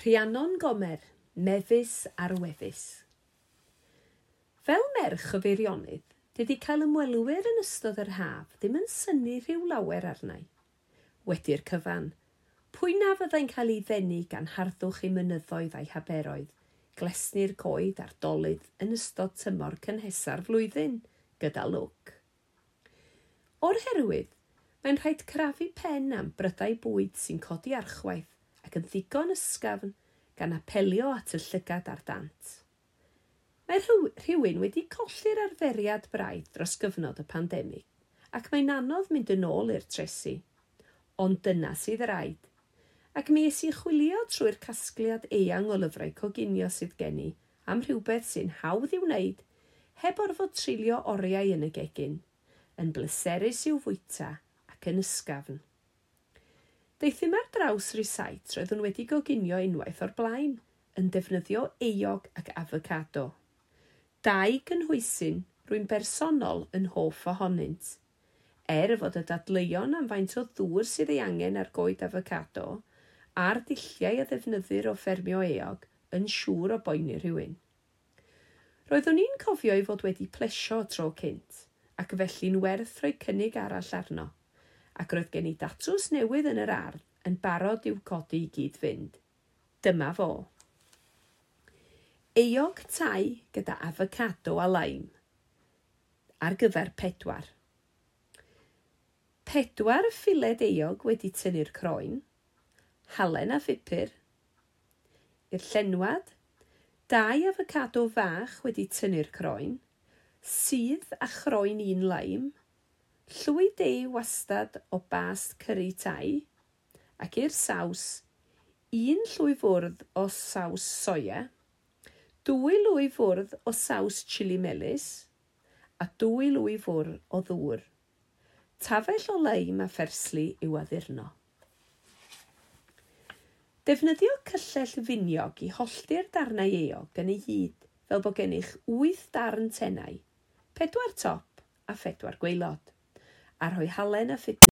Rhiannon Gomer, mefus ar wefus. Fel merch y feirionydd, dydy cael ymwelwyr yn ystod yr haf ddim yn synnu rhyw lawer arnau. Wedi'r cyfan, pwy na fyddai'n cael ei ddenu gan harddwch ei mynyddoedd a'i haberoedd, glesni'r coed a'r dolydd yn ystod tymor cynhesa'r flwyddyn, gyda lwc. O'r herwydd, mae'n rhaid crafu pen am brydau bwyd sy'n codi archwaith ac yn ddigon ysgafn gan apelio at y llygad ar dant. Mae rhywun wedi colli'r arferiad braidd dros gyfnod y pandemig ac mae'n anodd mynd yn ôl i'r tresu, ond dyna sydd rhaid. Ac mi es i chwilio trwy'r casgliad eang o lyfrau coginio sydd gen i am rhywbeth sy'n hawdd i'w wneud heb orfod trilio oriau yn y gegin, yn bleserus i'w fwyta ac yn ysgafn. Deithim ar draws risait roedd yn wedi goginio unwaith o'r blaen, yn defnyddio eog ac afocado. Dau gynhwysyn rwy'n bersonol yn hoff ohonynt. Er fod y dadleuon am faint o ddŵr sydd ei angen ar goed afocado, a'r dilliau a ddefnyddir o ffermio eog yn siŵr o boeni rhywun. Roeddwn i'n cofio i fod wedi plesio tro cynt, ac felly'n werth rhoi cynnig arall arno – ac roedd gen i datws newydd yn yr ardd yn barod i'w codi i gyd fynd. Dyma fo. Eog tai gyda afocado a laim ar gyfer pedwar. Pedwar ffiled eog wedi tynnu'r croen, halen a phupur, i'r llenwad, dau afocado fach wedi tynnu'r croen, sydd a chroen un laim, Llwy de wastad o bast cyrru tai ac i'r saws, un llwy fwrdd o saws soia, dwy lwy fwrdd o saws chili melys a dwy lwy fwrdd o ddŵr. Tafell o leim a pherslu i'w addurno. Defnyddio cyllell finiog i hollti'r darnau eog yn ei hyd fel bod gennych 8 darn tenau, pedwar top a phedwar gweilod. A rhoi halen a